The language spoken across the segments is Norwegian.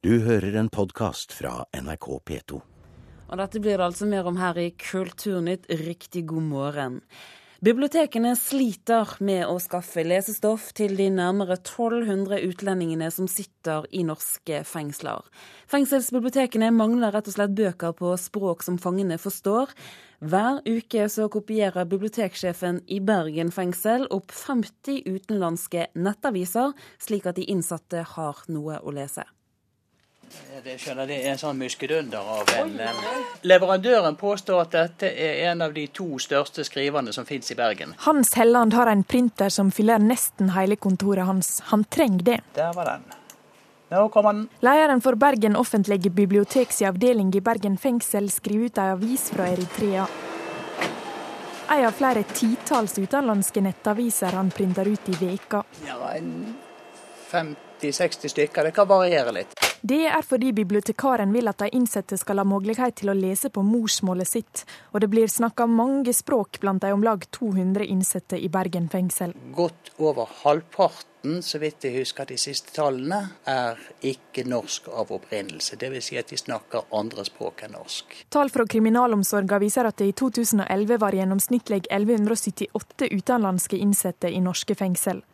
Du hører en podkast fra NRK P2. Og dette blir det altså mer om her i Kulturnytt. Riktig god morgen. Bibliotekene sliter med å skaffe lesestoff til de nærmere 1200 utlendingene som sitter i norske fengsler. Fengselsbibliotekene mangler rett og slett bøker på språk som fangene forstår. Hver uke så kopierer biblioteksjefen i Bergen fengsel opp 50 utenlandske nettaviser, slik at de innsatte har noe å lese. Det, skjønner, det er en sånn muskedunder av en Leverandøren påstår at dette er en av de to største skriverne som finnes i Bergen. Hans Helland har en printer som fyller nesten hele kontoret hans. Han trenger det. Der var den. Nå kommer den. Lederen for Bergen offentlige biblioteks avdeling i Bergen fengsel skriver ut en avis fra Eritrea. En av flere titalls utenlandske nettaviser han printer ut i veka. Ja, 50-60 stykker. Det kan variere litt. Det er fordi bibliotekaren vil at de innsatte skal ha mulighet til å lese på morsmålet sitt, og det blir snakka mange språk blant de om lag 200 innsatte i Bergen fengsel. Godt over halvparten, så vidt jeg husker de siste tallene, er ikke norsk av opprinnelse. Dvs. Si at de snakker andre språk enn norsk. Tall fra kriminalomsorga viser at det i 2011 var gjennomsnittlig 1178 utenlandske innsatte i norske fengsel.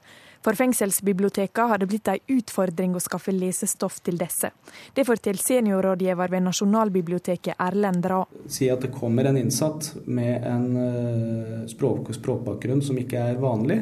For fengselsbibliotekene har det blitt en utfordring å skaffe lesestoff til disse. Det forteller seniorrådgiver ved Nasjonalbiblioteket Erlend Ra. Si at det kommer en innsatt med en eh, språk språkbakgrunn som ikke er vanlig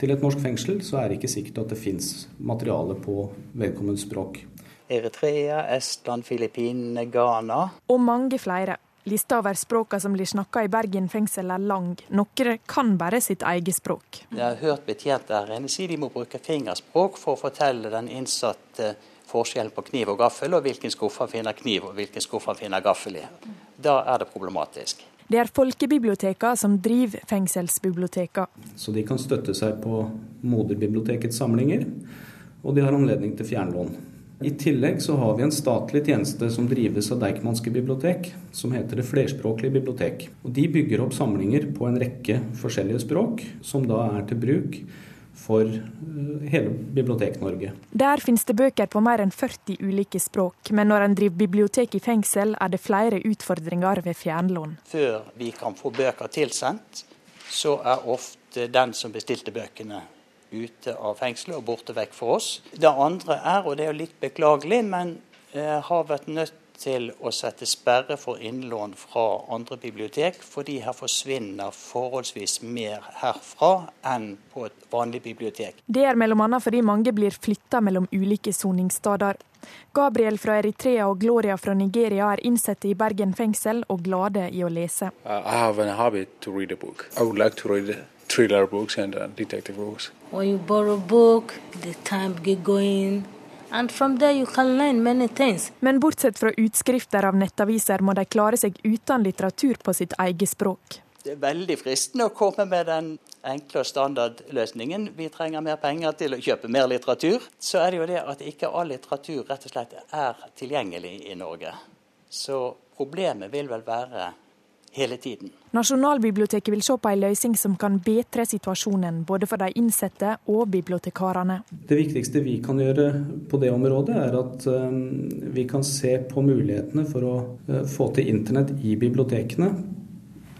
til et norsk fengsel, så er det ikke sikkert at det fins materiale på vedkommendes språk. Eritrea, Estland, Filippinene, Ghana. Og mange flere. Lista over språka som blir snakka i Bergen fengsel er lang. Noen kan bare sitt eget språk. Jeg har hørt betjent der si de må bruke fingerspråk for å fortelle den innsatte forskjellen på kniv og gaffel, og hvilken skuff han finner kniv og hvilken skuff han finner gaffel i. Da er det problematisk. Det er folkebibliotekene som driver fengselsbibliotekene. Så de kan støtte seg på moderbibliotekets samlinger, og de har anledning til fjernlån. I tillegg så har vi en statlig tjeneste som drives av Deichmanske bibliotek, som heter Det flerspråklige bibliotek. Og De bygger opp samlinger på en rekke forskjellige språk, som da er til bruk for eh, hele Bibliotek-Norge. Der finnes det bøker på mer enn 40 ulike språk, men når en driver bibliotek i fengsel, er det flere utfordringer ved fjernlån. Før vi kan få bøker tilsendt, så er ofte den som bestilte bøkene ute av fengselet og borte vekk for oss. Det andre er, og det er jo litt beklagelig, men eh, har vært nødt til å sette sperre for innlån fra andre bibliotek, fordi her forsvinner forholdsvis mer herfra enn på et vanlig bibliotek. Det er bl.a. fordi mange blir flytta mellom ulike soningssteder. Gabriel fra Eritrea og Gloria fra Nigeria er innsatte i Bergen fengsel og glade i å lese. Uh, I have a habit to read a book. I would like to read thriller books and uh, detective books. When you borrow a book, the time get going. And from there you can learn many things. Men bortsett fra utskrifter av nettaviser må de klare seg uten litteratur på sitt eget språk. Det er veldig fristende å komme med den enkle og standardløsningen. Vi trenger mer penger til å kjøpe mer litteratur. Så er det jo det at ikke all litteratur rett og slett er tilgjengelig i Norge. Så problemet vil vel være hele tiden. Nasjonalbiblioteket vil se på en løsning som kan bedre situasjonen både for de innsatte og bibliotekarene. Det viktigste vi kan gjøre på det området, er at eh, vi kan se på mulighetene for å eh, få til internett i bibliotekene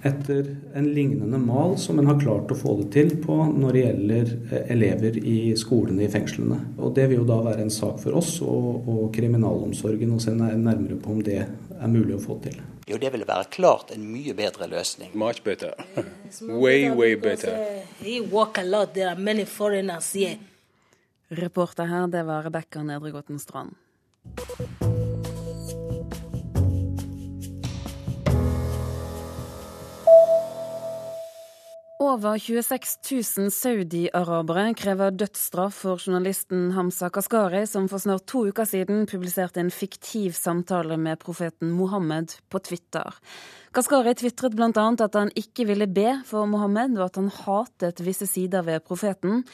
etter en lignende mal som en har klart å få det til på når det gjelder eh, elever i skolene i fengslene. Og Det vil jo da være en sak for oss og, og kriminalomsorgen å se nærmere på om det er mulig å få til. Jo, det ville være klart en mye bedre løsning. Much better. way, way better. Reporter her, det var Rebekka Nedregåten Strand. Over 26 000 saudi-arabere krever dødsstraff for journalisten Hamza Kaskari, som for snart to uker siden publiserte en fiktiv samtale med profeten Mohammed på Twitter. Kaskari tvitret bl.a. at han ikke ville be for Mohammed, og at han hatet visse sider ved profeten.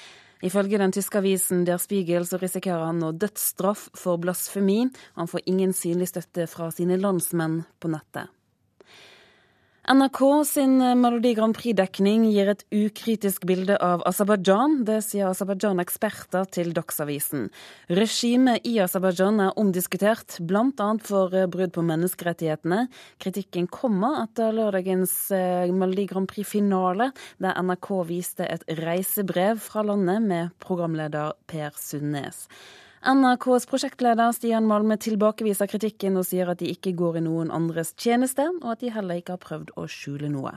Ifølge den tyske avisen Der Spiegel så risikerer han nå dødsstraff for blasfemi. Han får ingen synlig støtte fra sine landsmenn på nettet. NRK sin Melodi Grand Prix-dekning gir et ukritisk bilde av Aserbajdsjan. Det sier Aserbajdsjan-eksperter til Dagsavisen. Regimet i Aserbajdsjan er omdiskutert, bl.a. for brudd på menneskerettighetene. Kritikken kommer etter lørdagens eh, Melodi Grand Prix-finale, der NRK viste et reisebrev fra landet med programleder Per Sundnes. NRKs prosjektleder Stian Malme tilbakeviser kritikken og sier at de ikke går i noen andres tjeneste, og at de heller ikke har prøvd å skjule noe.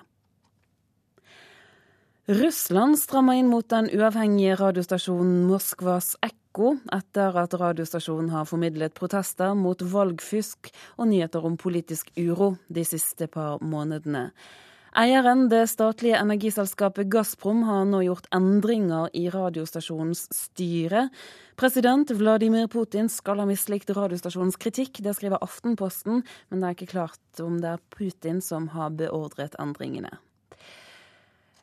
Russland strammer inn mot den uavhengige radiostasjonen Moskvas Ekko etter at radiostasjonen har formidlet protester mot valgfusk og nyheter om politisk uro de siste par månedene. Eieren, det statlige energiselskapet Gazprom, har nå gjort endringer i radiostasjonens styre. President Vladimir Putin skal ha mislikt radiostasjonens kritikk, det skriver Aftenposten, men det er ikke klart om det er Putin som har beordret endringene.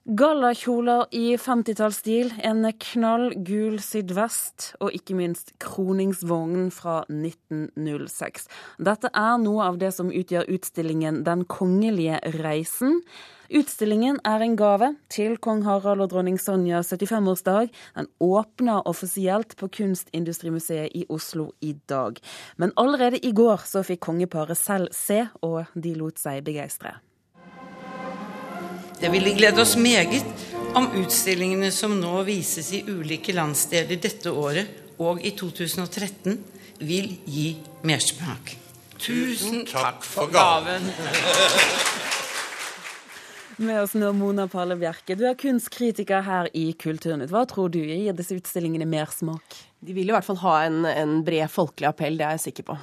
Gallakjoler i 50-tallsstil, en knall gul sydvest og ikke minst kroningsvognen fra 1906. Dette er noe av det som utgjør utstillingen Den kongelige reisen. Utstillingen er en gave til kong Harald og dronning Sonjas 75-årsdag. Den åpner offisielt på Kunstindustrimuseet i Oslo i dag. Men allerede i går så fikk kongeparet selv se, og de lot seg begeistre. Det ville glede oss meget om utstillingene som nå vises i ulike landsdeler dette året og i 2013, vil gi mersmak. Tusen takk for gaven. Med oss nå Mona Palle Bjerke, du er kunstkritiker her i Kulturnytt. Hva tror du gir disse utstillingene mersmak? De vil i hvert fall ha en, en, bred folkelig appell, det er jeg sikker på.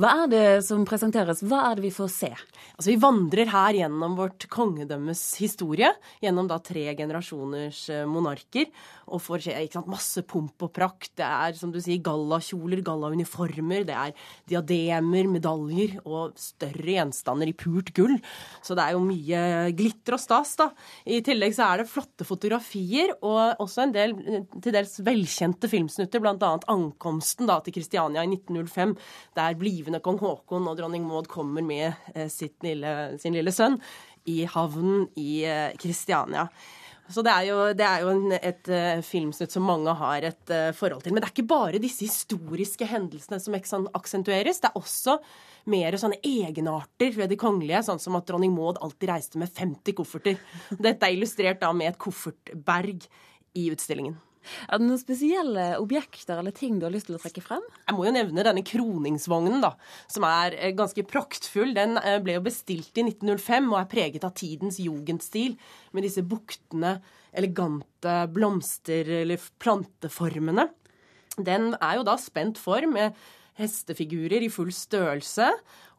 Hva er det som presenteres, hva er det vi får se? Altså, Vi vandrer her gjennom vårt kongedømmes historie, gjennom da tre generasjoners eh, monarker, og får se sant, masse pomp og prakt. Det er som du sier, gallakjoler, gallauniformer, det er diademer, medaljer og større gjenstander i pult gull. Så det er jo mye glitter og stas, da. I tillegg så er det flotte fotografier, og også en del til dels velkjente filmsnutter. blant ankomsten da, til Kristiania i 1905, der blivende kong Haakon og dronning Maud kommer med eh, lille, sin lille sønn i havnen i Kristiania. Eh, så det er jo, det er jo en, et uh, filmsnutt som mange har et uh, forhold til. Men det er ikke bare disse historiske hendelsene som aksentueres. Det er også mer sånne egenarter ved de kongelige, sånn som at dronning Maud alltid reiste med 50 kofferter. Dette er illustrert da med et koffertberg i utstillingen. Er det noen spesielle objekter eller ting du har lyst til å trekke frem? Jeg må jo nevne denne kroningsvognen, da, som er eh, ganske praktfull. Den eh, ble jo bestilt i 1905 og er preget av tidens jugendstil, med disse buktende, elegante blomster- eller planteformene. Den er jo da spent for med hestefigurer i full størrelse,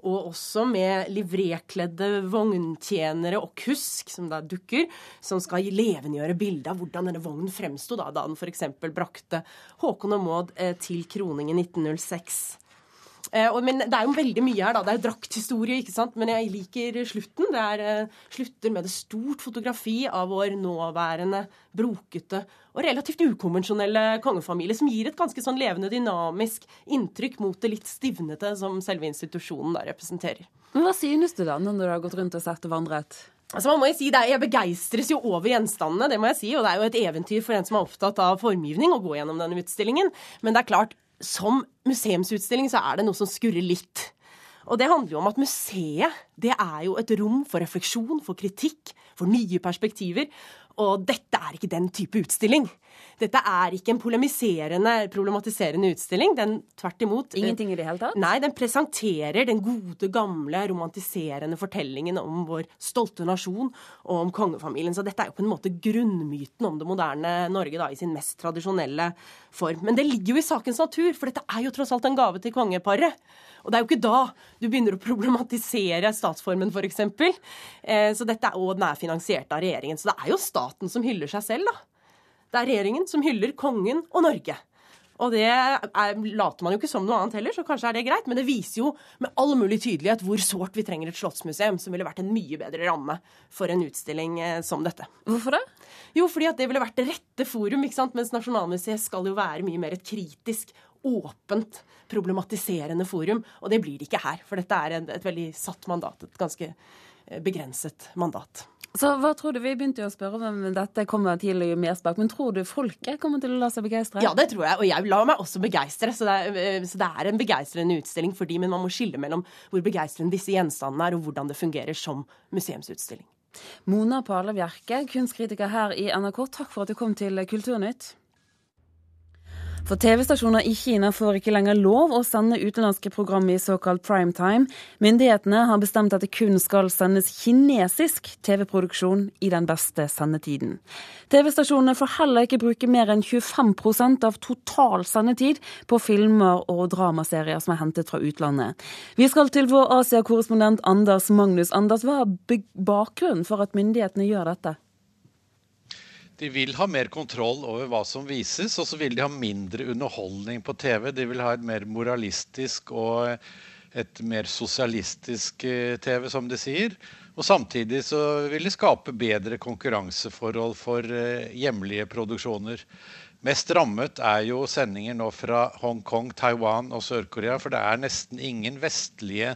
og også med livrekledde vogntjenere og kusk, som da dukker, som skal levendegjøre bildet av hvordan denne vognen fremsto da, da den f.eks. brakte Håkon og Maud til til kroningen 1906. Eh, men det er jo veldig mye her, da. Det er drakthistorie, ikke sant. Men jeg liker slutten. Det er eh, slutter med det stort fotografi av vår nåværende, brokete og relativt ukonvensjonelle kongefamilie, som gir et ganske sånn levende, dynamisk inntrykk mot det litt stivnete som selve institusjonen da representerer. Men Hva synes du da, når du har gått rundt og sett og vandret? Altså man må jo si det, Jeg begeistres jo over gjenstandene, det må jeg si. Og det er jo et eventyr for en som er opptatt av formgivning, å gå gjennom denne utstillingen. Men det er klart, som museumsutstilling så er det noe som skurrer litt. Og det handler jo om at museet det er jo et rom for refleksjon, for kritikk, for nye perspektiver. Og dette er ikke den type utstilling. Dette er ikke en polemiserende, problematiserende utstilling. Den tvert imot Ingenting i det hele tatt? Nei, den presenterer den gode, gamle, romantiserende fortellingen om vår stolte nasjon og om kongefamilien. Så dette er jo på en måte grunnmyten om det moderne Norge da, i sin mest tradisjonelle form. Men det ligger jo i sakens natur, for dette er jo tross alt en gave til kongeparet. Og det er jo ikke da du begynner å problematisere statsformen, f.eks. Eh, så dette og den er finansiert av regjeringen. Så det er jo staten som hyller seg selv, da. Det er regjeringen som hyller kongen og Norge. Og det er, later man jo ikke som noe annet heller, så kanskje er det greit. Men det viser jo med all mulig tydelighet hvor sårt vi trenger et slottsmuseum, som ville vært en mye bedre ramme for en utstilling eh, som dette. Hvorfor det? Jo, fordi at det ville vært det rette forum, ikke sant? mens Nasjonalmuseet skal jo være mye mer et kritisk, åpent, problematiserende forum. Og det blir det ikke her, for dette er et, et veldig satt mandat. Et ganske begrenset mandat. Så hva tror du, Vi begynte jo å spørre om dette kommer til å gi mersmak, men tror du folket kommer til å la seg begeistre? Ja, det tror jeg, og jeg lar meg også begeistre. Så, så, det er en begeistrende utstilling for de, men man må skille mellom hvor begeistrende disse gjenstandene er, og hvordan det fungerer som museumsutstilling. Mona Pale Bjerke, kunstkritiker her i NRK, takk for at du kom til Kulturnytt. For TV-stasjoner i Kina får ikke lenger lov å sende utenlandske program i såkalt primetime. Myndighetene har bestemt at det kun skal sendes kinesisk TV-produksjon i den beste sendetiden. TV-stasjonene får heller ikke bruke mer enn 25% av total sendetid på filmer og dramaserier som er hentet fra utlandet. Vi skal til vår Asia-korrespondent Anders Magnus. Anders, hva er bakgrunnen for at myndighetene gjør dette? De vil ha mer kontroll over hva som vises, og så vil de ha mindre underholdning på TV. De vil ha et mer moralistisk og et mer sosialistisk eh, TV, som de sier. Og samtidig så vil de skape bedre konkurranseforhold for eh, hjemlige produksjoner. Mest rammet er jo sendinger nå fra Hongkong, Taiwan og Sør-Korea, for det er nesten ingen vestlige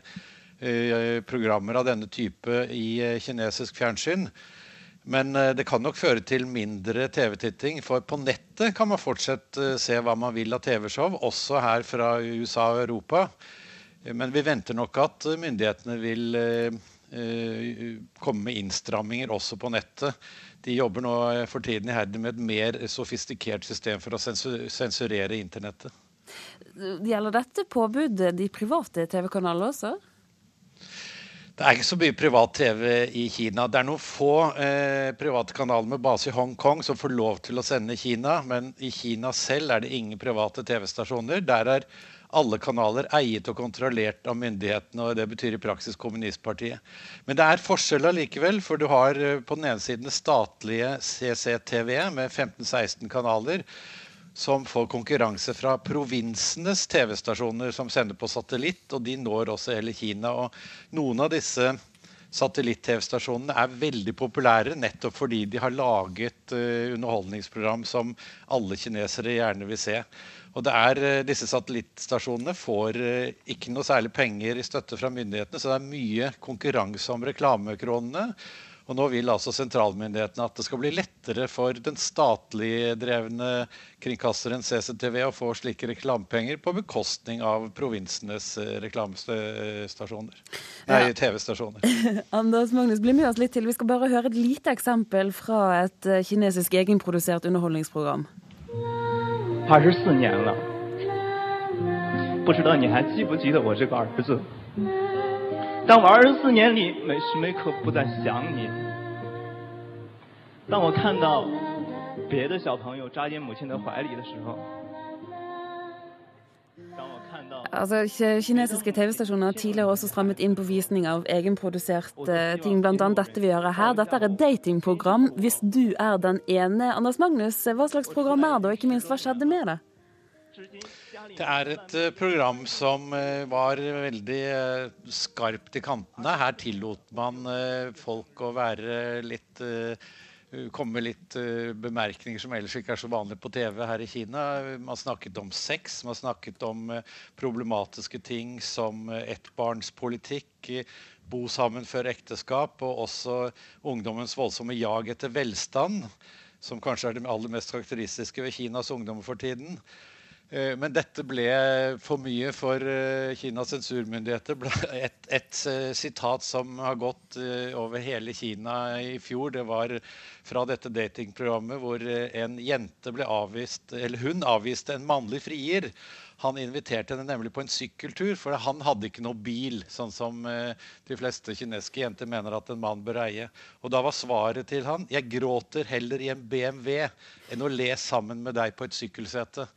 eh, programmer av denne type i kinesisk fjernsyn. Men eh, det kan nok føre til mindre TV-titting. For på nettet kan man fortsatt eh, se hva man vil av TV-show, også her fra USA og Europa. Eh, men vi venter nok at myndighetene vil komme med innstramminger også på nettet. De jobber nå for tiden iherdig med et mer sofistikert system for å sensurere internettet. Gjelder dette påbudet de private TV-kanalene også? Det er ikke så mye privat TV i Kina. Det er noen få eh, private kanaler med base i Hongkong som får lov til å sende i Kina, men i Kina selv er det ingen private TV-stasjoner. Der er alle kanaler eiet og kontrollert av myndighetene, og det betyr i praksis kommunistpartiet. Men det er forskjeller likevel, for du har eh, på den ene siden statlige CCTV med 15-16 kanaler som får konkurranse fra provinsenes TV-stasjoner som sender på satellitt, og de når også hele Kina. Og noen av disse satellitt-TV-stasjonene er veldig populære nettopp fordi de har laget uh, underholdningsprogram som alle kinesere gjerne vil se. Og det er, uh, Disse satellittstasjonene får uh, ikke noe særlig penger i støtte fra myndighetene, så det er mye konkurranse om reklamekronene. Og nå vil altså sentralmyndighetene at det skal bli lettere for den statlig drevne kringkasteren CCTV å få slike reklamepenger på bekostning av provinsenes eh, reklamestasjoner. Nei, ja. TV-stasjoner. Anders Magnus, bli med oss litt til. Vi skal bare høre et lite eksempel fra et eh, kinesisk egenprodusert underholdningsprogram. 二十四年了，不知道你还记不记得我这个儿子？ 当我二十四年里每时每刻不再想你，当我看到别的小朋友扎进母亲的怀里的时候。Altså, Kinesiske TV-stasjoner har tidligere også strammet inn på visning av egenproduserte ting, bl.a. dette vi gjør her. Dette er et datingprogram. Hvis du er den ene. Anders Magnus, hva slags program er det, og ikke minst, hva skjedde med det? Det er et uh, program som uh, var veldig uh, skarpt i kantene. Her tillot man folk å være litt komme med litt bemerkninger som ellers ikke er så vanlig på TV her i Kina. Man snakket om sex, man snakket om problematiske ting som ettbarnspolitikk, bo sammen før ekteskap, og også ungdommens voldsomme jag etter velstand, som kanskje er det aller mest karakteristiske ved Kinas ungdom for tiden. Eh, men dette ble for mye for eh, Kinas sensurmyndigheter. Et, et, eh, sitat som har gått over hele Kina i fjor, det var fra dette datingprogrammet hvor en jente ble avvist, eller hun avviste en mannlig frier. Han inviterte henne nemlig på en sykkeltur, for han hadde ikke noe bil, sånn som de fleste kinesiske jenter mener at en mann bør eie. Og da var svaret til han 'Jeg gråter heller i en BMW enn å le sammen med deg på et sykkelsete'.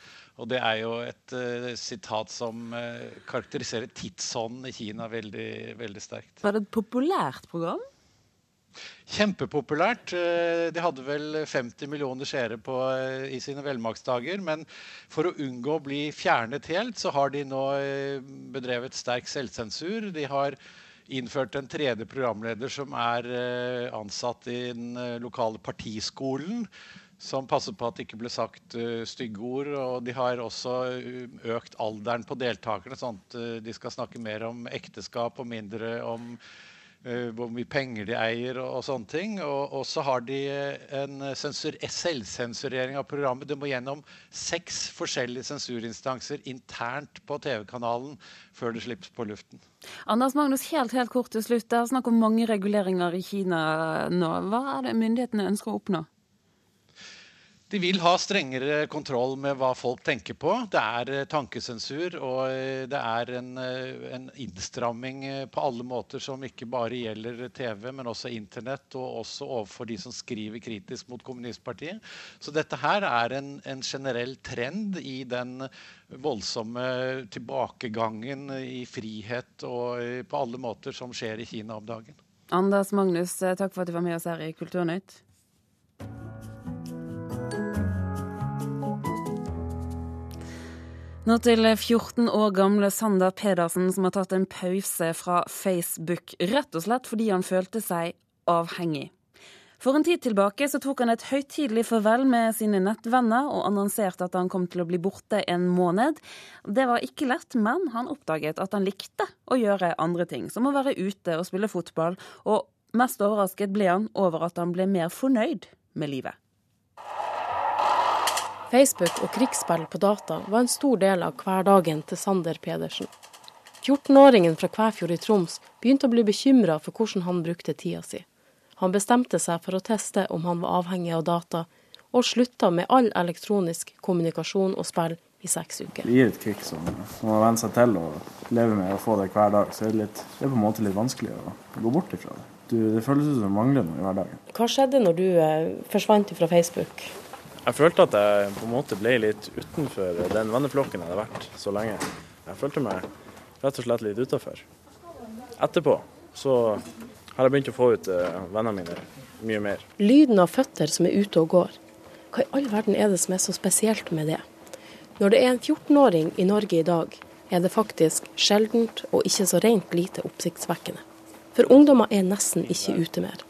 Og det er jo et uh, sitat som uh, karakteriserer tidsånden i Kina veldig, veldig sterkt. Var det et populært program? Kjempepopulært. Uh, de hadde vel 50 millioner seere i sine velmaktsdager. Men for å unngå å bli fjernet helt, så har de nå bedrevet sterk selvsensur. De har innført en tredje programleder som er ansatt i den lokale partiskolen som passer på at det ikke ble sagt stygge ord. Og de har også økt alderen på deltakerne, sånn at de skal snakke mer om ekteskap og mindre om hvor mye penger de eier og, og sånne ting. Og, og, så har de en sensur, selvsensurering av programmet. Det må gjennom seks forskjellige sensurinstanser internt på TV-kanalen før det slippes på luften. Anders Magnus, helt, helt kort til slutt. Det er snakk om mange reguleringer i Kina nå. Hva er det myndighetene ønsker å oppnå? De vil ha strengere kontroll med hva folk tenker på. Det er eh, tankesensur, og eh, det er en, eh, en, innstramming på alle måter som ikke bare gjelder TV, men også Internett, og også overfor de som skriver kritisk mot kommunistpartiet. Så dette her er en, en generell trend i den voldsomme tilbakegangen i frihet og på alle måter som skjer i Kina om dagen. Anders Magnus, takk for at du var med oss her i Kulturnytt. Nå til 14 år gamle Sander Pedersen, som har tatt en pause fra Facebook, rett og slett fordi han følte seg avhengig. For en tid tilbake så tok han et høytidelig farvel med sine nettvenner og annonserte at han kom til å bli borte en måned. Det var ikke lett, men han oppdaget at han likte å gjøre andre ting, som å være ute og spille fotball, og mest overrasket ble han over at han ble mer fornøyd med livet. Facebook og krigsspill på data var en stor del av hverdagen til Sander Pedersen. 14-åringen fra Kvæfjord i Troms begynte å bli bekymra for hvordan han brukte tida si. Han bestemte seg for å teste om han var avhengig av data, og slutta med all elektronisk kommunikasjon og spill i seks uker. Det gir et kick som man vent seg til å leve med og få det hver dag. Så er det, litt, det er på en måte litt vanskelig å gå bort ifra det. Du, det føles ut som det mangler noe i hverdagen. Hva skjedde når du eh, forsvant fra Facebook? Jeg følte at jeg på en måte ble litt utenfor den venneflokken jeg hadde vært så lenge. Jeg følte meg rett og slett litt utafor. Etterpå så har jeg begynt å få ut eh, vennene mine mye mer. Lyden av føtter som er ute og går. Hva i all verden er det som er så spesielt med det? Når det er en 14-åring i Norge i dag, er det faktisk sjeldent og ikke så rent lite oppsiktsvekkende. For ungdommer er nesten ikke ute mer.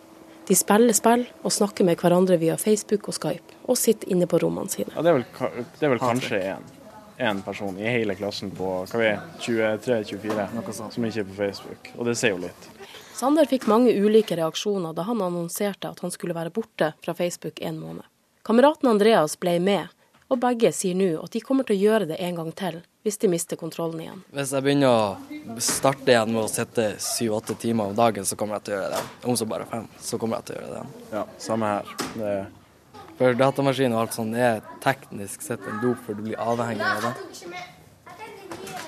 De spiller spill og snakker med hverandre via Facebook og Skype, og sitter inne på rommene sine. Ja, det, er vel, det er vel kanskje én en person i hele klassen på 23-24 som ikke er på Facebook, og det sier jo litt. Sander fikk mange ulike reaksjoner da han annonserte at han skulle være borte fra Facebook en måned. Kameraten Andreas ble med, og begge sier nå at de kommer til å gjøre det en gang til, hvis de mister kontrollen igjen. Hvis jeg begynner å starte igjen med å sitte syv-åtte timer om dagen, så kommer jeg til å gjøre det. Om så bare fem, så kommer jeg til å gjøre det. Ja, samme her. Det... For datamaskin og alt sånt er teknisk sett en dop, for du blir avhengig av det.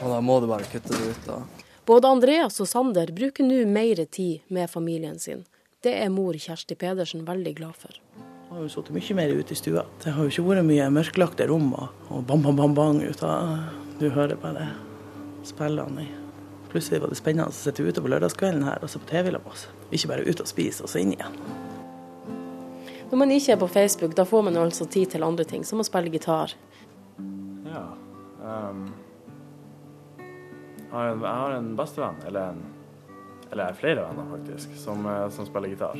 Og da må du bare kutte det ut. Og... Både Andreas og Sander bruker nå mer tid med familien sin. Det er mor Kjersti Pedersen veldig glad for. Jeg har jo sittet mye mer ute i stua. Det har jo ikke vært mye mørklagte rom og, bam, bam, bam, bang ut av Du hører bare spillene i. Plutselig var det spennende å sitte ute på lørdagskvelden her og se på TV med oss. Ikke bare ut og spise og så inn igjen. Når man ikke er på Facebook, da får man altså tid til andre ting, som å spille gitar. Ja. Um, jeg, har en, jeg har en bestevenn, eller en eller flere venner faktisk, som, eh, som spiller gitar.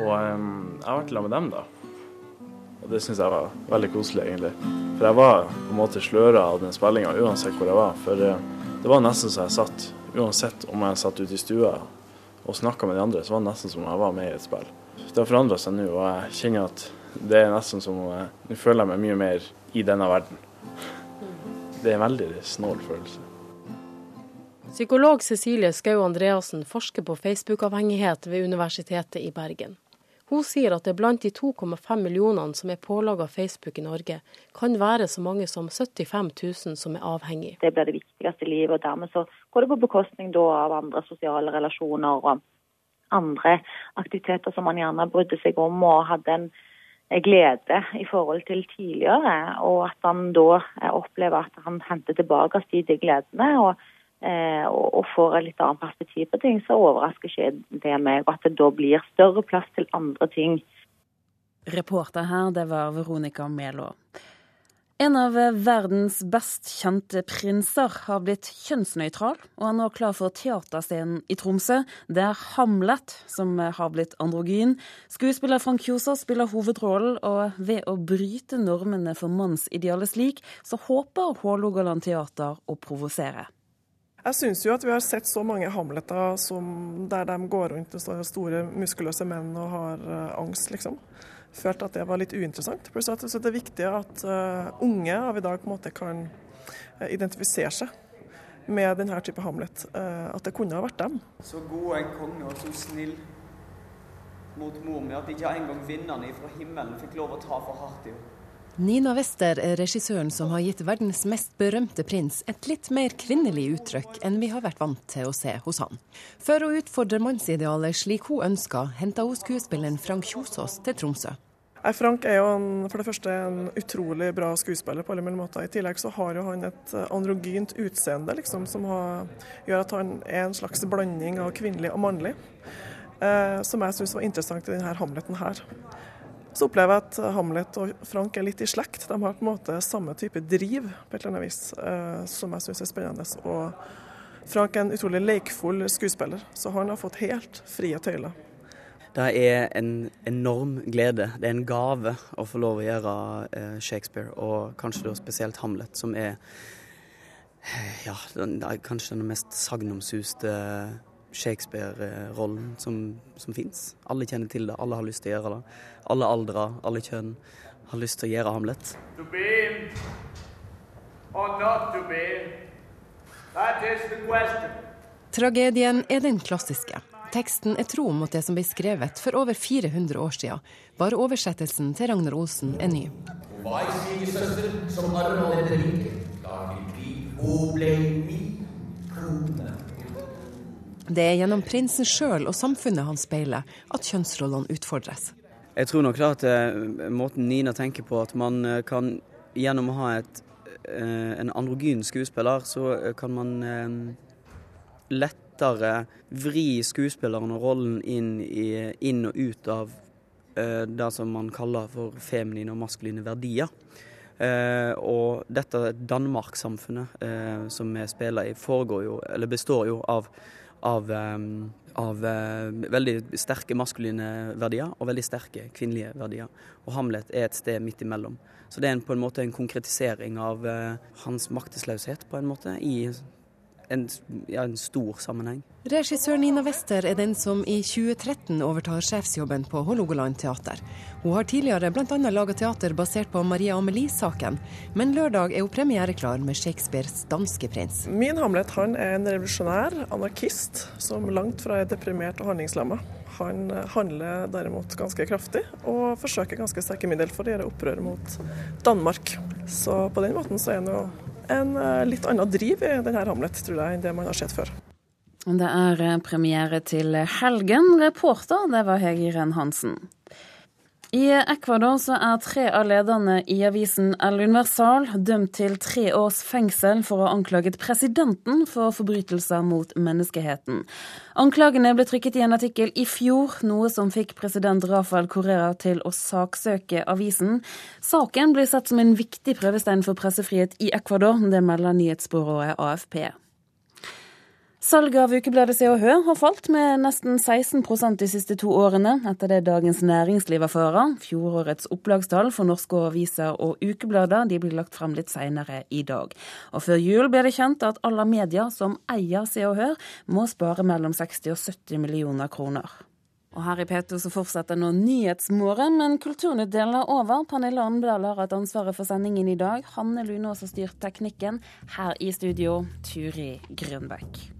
Og um, jeg har vært sammen med dem, da. Og det syns jeg var veldig koselig, egentlig. For jeg var på en måte sløra av den spillinga uansett hvor jeg var. For uh, det var nesten så jeg satt, uansett om jeg satt ute i stua og snakka med de andre, så var det nesten som om jeg var med i et spill. Det har forandra seg nå, og jeg kjenner at det er nesten som om jeg Nå føler jeg meg mye mer i denne verden. Det er en veldig snål følelse. Psykolog Cecilie Skau Andreassen forsker på Facebook-avhengighet ved Universitetet i Bergen. Hun sier at det blant de 2,5 millionene som er pålaga Facebook i Norge, kan være så mange som 75 000 som er avhengig. Det blir det viktigste i livet, og dermed så går det på bekostning av andre sosiale relasjoner og andre aktiviteter som man gjerne brydde seg om og hadde en glede i forhold til tidligere. Og at han da opplever at han henter tilbake de gledene. og og får et litt annet perspektiv på ting, så overrasker ikke det meg at det da blir større plass til andre ting. Reporter her, det var Veronica Melo. En av verdens best kjente prinser har blitt kjønnsnøytral, og er nå klar for teaterscenen i Tromsø. Det er Hamlet som har blitt androgyn. Skuespiller Frank Kjosås spiller hovedrollen, og ved å bryte normene for mannsidealet slik, så håper Hålogaland teater å provosere. Jeg syns jo at vi har sett så mange Hamleter som, der de går rundt og står store, muskuløse menn og har uh, angst, liksom. Følte at det var litt uinteressant. Pluss at det er viktig at uh, unge av i dag på en måte kan uh, identifisere seg med denne type Hamlet. at det kunne ha vært dem. Så god en konge og så snill mot mor mi at ikke engang vinnerne fra himmelen fikk lov å ta for hardt i henne. Nina Wester er regissøren som har gitt verdens mest berømte prins et litt mer kvinnelig uttrykk enn vi har vært vant til å se hos han. For å utfordre mannsidealet slik hun ønsker, henta hun skuespilleren Frank Kjosås til Tromsø. Frank er jo en, for det første en utrolig bra skuespiller på alle mulige måter. I tillegg så har jo han et androgynt utseende liksom, som har, gjør at han er en slags blanding av kvinnelig og mannlig. Eh, som jeg syns var interessant i denne Hamleten her. Så opplever jeg at Hamlet og Frank er litt i slekt. De har på en måte samme type driv, på et eller annet vis, eh, som jeg syns er spennende. Og Frank er en utrolig lekfull skuespiller, så han har fått helt frie tøyler. Det er en enorm glede, det er en gave å få lov å gjøre eh, Shakespeare, og kanskje da spesielt Hamlet, som er ja, den, kanskje den mest sagnomsuste Shakespeare-rollen som, som fins. Alle kjenner til det, alle har lyst til å gjøre det. Alle aldre, alle kjønn har lyst til å gjøre Hamlet. To be or not to be, that is the question. Tragedien er den klassiske. Teksten er tro mot det som ble skrevet for over 400 år siden. Bare oversettelsen til Ragnar Olsen er ny. Hva er svigersøster som arver dette riket? Da vil bli, hun ble min krone. Det er gjennom prinsen sjøl og samfunnet han speiler at kjønnsrollene utfordres. Jeg tror nok da at uh, måten Nina tenker på, at man uh, kan gjennom å ha et, uh, en androgyn skuespiller, så kan man lettere vri skuespilleren og rollen inn, i, inn og ut av det som man kaller for feminine og maskuline verdier. og dette Danmark-samfunnet som vi spiller i, jo, består jo av av, av eh, veldig sterke maskuline verdier og veldig sterke kvinnelige verdier. Og Hamlet er et sted midt imellom. Så det er en, på en måte en konkretisering av uh, hans maktesløshet på en måte i en, ja, en stor sammenheng. Regissør Nina Wester er den som i 2013 overtar sjefsjobben på Hålogaland teater. Hun har tidligere bl.a. laga teater basert på Maria Amelie-saken, men lørdag er hun premiereklar med Shakespeares danske prins. Min Hamlet han er en revolusjonær anarkist som langt fra er deprimert og handlingslamma. Han handler derimot ganske kraftig, og forsøker ganske sterke middel for å gjøre opprør mot Danmark. Så på den måten så er han jo en eh, litt annen driv i denne Hamlet, tror jeg, enn det man har sett før. Det er eh, premiere til helgen. Reporter, det var Hege Renn Hansen. I Ecuador så er tre av lederne i avisen El Universal dømt til tre års fengsel for å ha anklaget presidenten for forbrytelser mot menneskeheten. Anklagene ble trykket i en artikkel i fjor, noe som fikk president Rafael Correa til å saksøke avisen. Saken blir sett som en viktig prøvestein for pressefrihet i Ecuador, det melder nyhetsbyrået AFP. Salget av ukebladet Se og Hør har falt med nesten 16% de siste to årene, etter det Dagens Næringsliv erfarer. Fjorårets opplagstall for norske aviser og ukeblader de blir lagt frem litt senere i dag. Og før jul ble det kjent at alle medier som eier Se og Hør, må spare mellom 60 og 70 millioner kroner. Og her i P2 så fortsetter nå Nyhetsmorgen, men Kulturnytt deler er over. Pernille Andedal har hatt ansvaret for sendingen i dag. Hanne Lunås har styrt teknikken. Her i studio, Turi Grønbekk.